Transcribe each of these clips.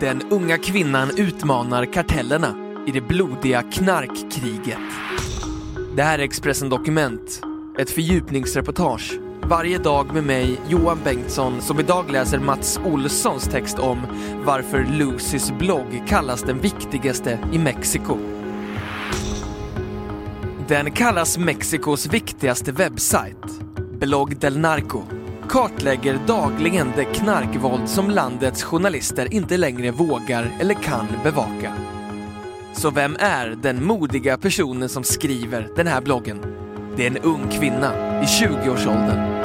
Den unga kvinnan utmanar kartellerna i det blodiga knarkkriget. Det här är Expressen Dokument, ett fördjupningsreportage. Varje dag med mig, Johan Bengtsson, som idag läser Mats Olssons text om varför Lucys blogg kallas den viktigaste i Mexiko. Den kallas Mexikos viktigaste webbsajt. Blogg del Narco kartlägger dagligen det knarkvåld som landets journalister inte längre vågar eller kan bevaka. Så vem är den modiga personen som skriver den här bloggen? Det är en ung kvinna i 20-årsåldern.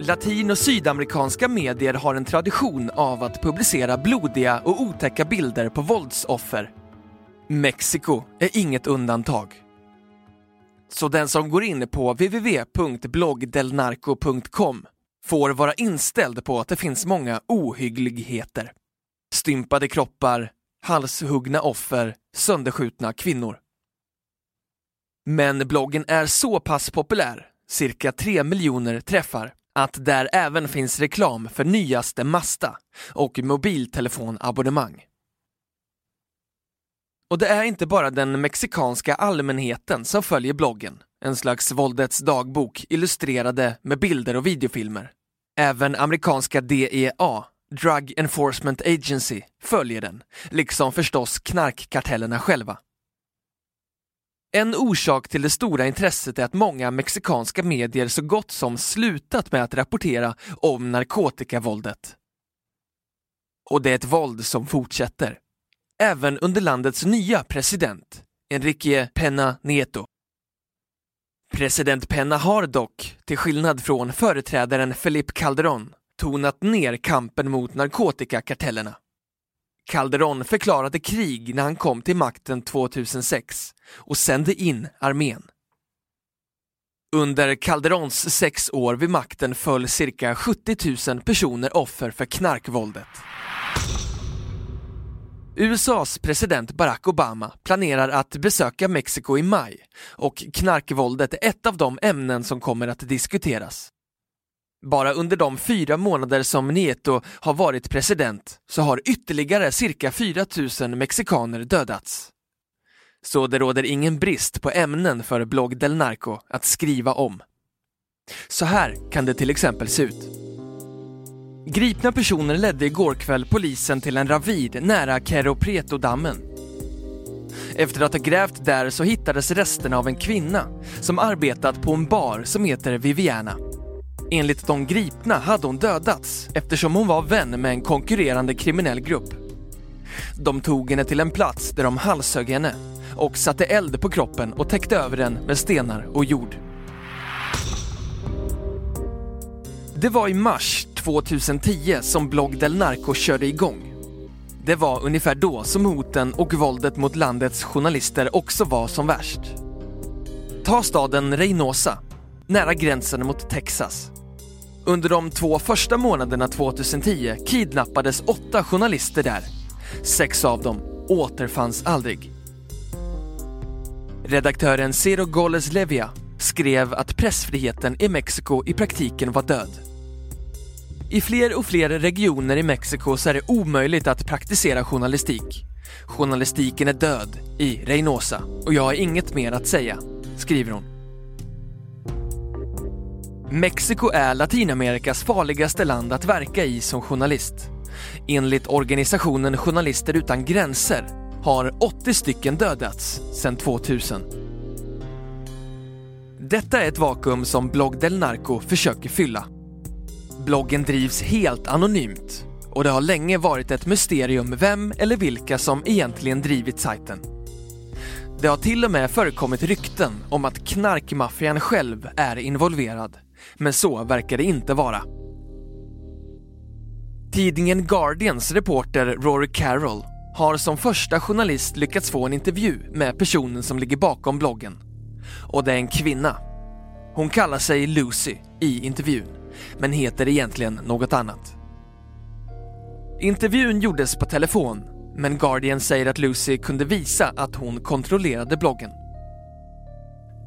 Latin och sydamerikanska medier har en tradition av att publicera blodiga och otäcka bilder på våldsoffer. Mexiko är inget undantag. Så den som går in på www.bloggdelnarco.com får vara inställd på att det finns många ohyggligheter. Stympade kroppar, halshuggna offer, sönderskjutna kvinnor. Men bloggen är så pass populär, cirka 3 miljoner träffar, att där även finns reklam för nyaste Masta och mobiltelefonabonnemang. Och det är inte bara den mexikanska allmänheten som följer bloggen, en slags våldets dagbok illustrerade med bilder och videofilmer. Även amerikanska DEA, Drug Enforcement Agency, följer den, liksom förstås knarkkartellerna själva. En orsak till det stora intresset är att många mexikanska medier så gott som slutat med att rapportera om narkotikavåldet. Och det är ett våld som fortsätter. Även under landets nya president, Enrique Pena Nieto. President Pena har dock, till skillnad från företrädaren Felipe Calderón, tonat ner kampen mot narkotikakartellerna. Calderón förklarade krig när han kom till makten 2006 och sände in armén. Under Calderons sex år vid makten föll cirka 70 000 personer offer för knarkvåldet. USAs president Barack Obama planerar att besöka Mexiko i maj och knarkvåldet är ett av de ämnen som kommer att diskuteras. Bara under de fyra månader som Nieto har varit president så har ytterligare cirka 4 000 mexikaner dödats. Så det råder ingen brist på ämnen för Blogg del Narco att skriva om. Så här kan det till exempel se ut. Gripna personer ledde igår kväll polisen till en ravid nära Keropreto-dammen. Efter att ha grävt där så hittades resterna av en kvinna som arbetat på en bar som heter Viviana. Enligt de gripna hade hon dödats eftersom hon var vän med en konkurrerande kriminell grupp. De tog henne till en plats där de halshögg henne och satte eld på kroppen och täckte över den med stenar och jord. Det var i mars 2010 som Blogg del Narco körde igång. Det var ungefär då som hoten och våldet mot landets journalister också var som värst. Ta staden Reynosa, nära gränsen mot Texas. Under de två första månaderna 2010 kidnappades åtta journalister där. Sex av dem återfanns aldrig. Redaktören Cero Goles Levia skrev att pressfriheten i Mexiko i praktiken var död. I fler och fler regioner i Mexiko så är det omöjligt att praktisera journalistik. Journalistiken är död i Reynosa och jag har inget mer att säga, skriver hon. Mexiko är Latinamerikas farligaste land att verka i som journalist. Enligt organisationen Journalister utan gränser har 80 stycken dödats sedan 2000. Detta är ett vakuum som Blogg del Narco försöker fylla. Bloggen drivs helt anonymt och det har länge varit ett mysterium vem eller vilka som egentligen drivit sajten. Det har till och med förekommit rykten om att knarkmaffian själv är involverad, men så verkar det inte vara. Tidningen Guardians reporter Rory Carroll har som första journalist lyckats få en intervju med personen som ligger bakom bloggen. Och det är en kvinna. Hon kallar sig Lucy i intervjun, men heter egentligen något annat. Intervjun gjordes på telefon, men Guardian säger att Lucy kunde visa att hon kontrollerade bloggen.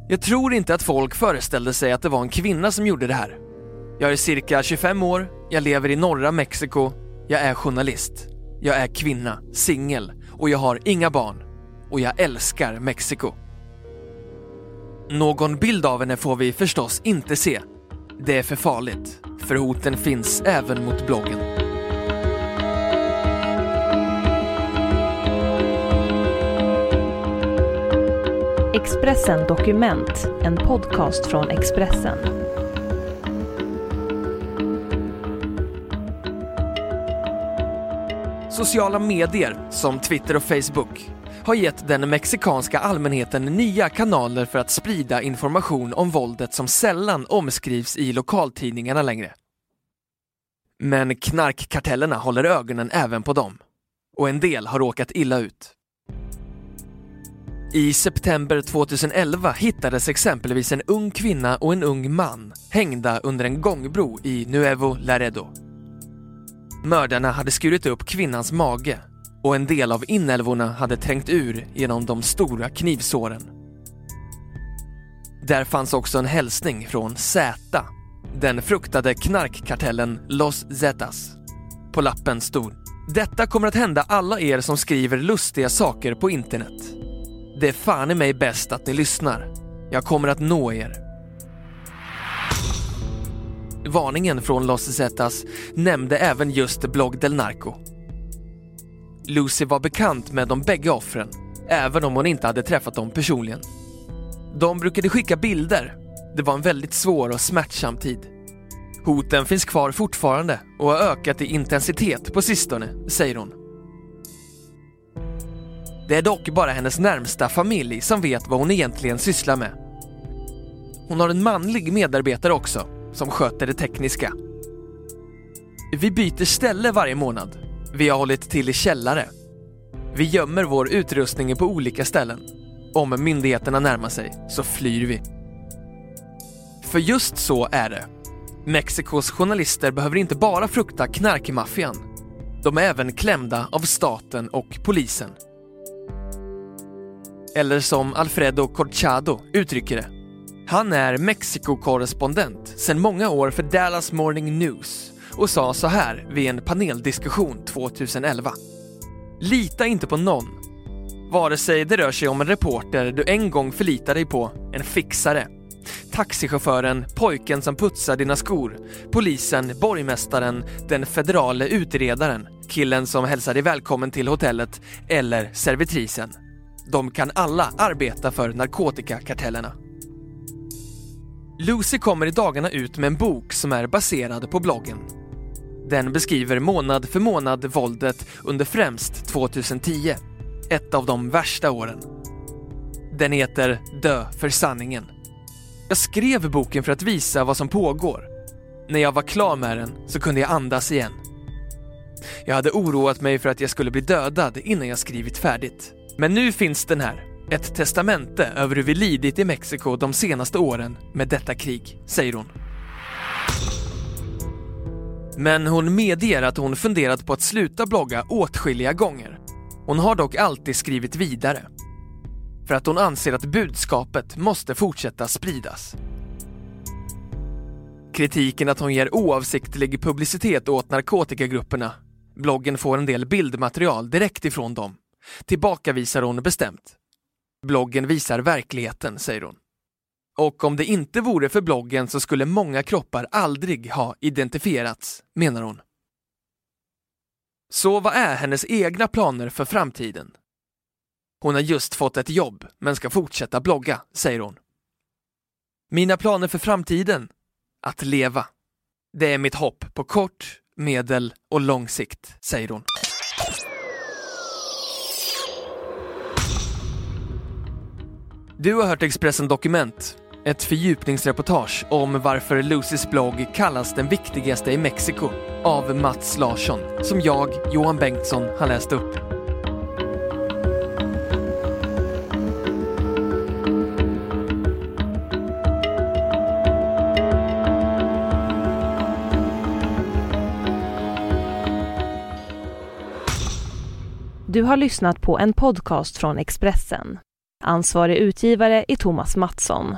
Jag tror inte att folk föreställde sig att det var en kvinna som gjorde det här. Jag är cirka 25 år, jag lever i norra Mexiko, jag är journalist. Jag är kvinna, singel och jag har inga barn. Och jag älskar Mexiko. Någon bild av henne får vi förstås inte se. Det är för farligt, för hoten finns även mot bloggen. Expressen Dokument, en podcast från Expressen. Sociala medier, som Twitter och Facebook, har gett den mexikanska allmänheten nya kanaler för att sprida information om våldet som sällan omskrivs i lokaltidningarna längre. Men knarkkartellerna håller ögonen även på dem. Och en del har råkat illa ut. I september 2011 hittades exempelvis en ung kvinna och en ung man hängda under en gångbro i Nuevo Laredo. Mördarna hade skurit upp kvinnans mage och en del av inälvorna hade trängt ur genom de stora knivsåren. Där fanns också en hälsning från Z, den fruktade knarkkartellen Los Zetas. På lappen stod “Detta kommer att hända alla er som skriver lustiga saker på internet. Det är fan i mig bäst att ni lyssnar. Jag kommer att nå er. Varningen från Los Zetas nämnde även just Blog del Narco. Lucy var bekant med de bägge offren, även om hon inte hade träffat dem personligen. De brukade skicka bilder. Det var en väldigt svår och smärtsam tid. Hoten finns kvar fortfarande och har ökat i intensitet på sistone, säger hon. Det är dock bara hennes närmsta familj som vet vad hon egentligen sysslar med. Hon har en manlig medarbetare också, som sköter det tekniska. Vi byter ställe varje månad. Vi har hållit till i källare. Vi gömmer vår utrustning på olika ställen. Om myndigheterna närmar sig så flyr vi. För just så är det. Mexikos journalister behöver inte bara frukta knarkmaffian. De är även klämda av staten och polisen. Eller som Alfredo Corchado uttrycker det. Han är Mexiko-korrespondent sedan många år för Dallas Morning News och sa så här vid en paneldiskussion 2011. Lita inte på någon. Vare sig det rör sig om en reporter du en gång förlitar dig på, en fixare, taxichauffören, pojken som putsar dina skor, polisen, borgmästaren, den federale utredaren, killen som hälsar dig välkommen till hotellet eller servitrisen. De kan alla arbeta för narkotikakartellerna. Lucy kommer i dagarna ut med en bok som är baserad på bloggen. Den beskriver månad för månad våldet under främst 2010, ett av de värsta åren. Den heter Dö för sanningen. Jag skrev boken för att visa vad som pågår. När jag var klar med den så kunde jag andas igen. Jag hade oroat mig för att jag skulle bli dödad innan jag skrivit färdigt. Men nu finns den här. Ett testamente över hur vi lidit i Mexiko de senaste åren med detta krig, säger hon. Men hon medger att hon funderat på att sluta blogga åtskilliga gånger. Hon har dock alltid skrivit vidare. För att hon anser att budskapet måste fortsätta spridas. Kritiken att hon ger oavsiktlig publicitet åt narkotikagrupperna. Bloggen får en del bildmaterial direkt ifrån dem. Tillbakavisar hon bestämt. Bloggen visar verkligheten, säger hon. Och om det inte vore för bloggen så skulle många kroppar aldrig ha identifierats, menar hon. Så vad är hennes egna planer för framtiden? Hon har just fått ett jobb, men ska fortsätta blogga, säger hon. Mina planer för framtiden? Att leva. Det är mitt hopp på kort, medel och lång sikt, säger hon. Du har hört Expressen Dokument, ett fördjupningsreportage om varför Lucys blogg kallas den viktigaste i Mexiko av Mats Larsson, som jag, Johan Bengtsson, har läst upp. Du har lyssnat på en podcast från Expressen. Ansvarig utgivare är Thomas Mattsson.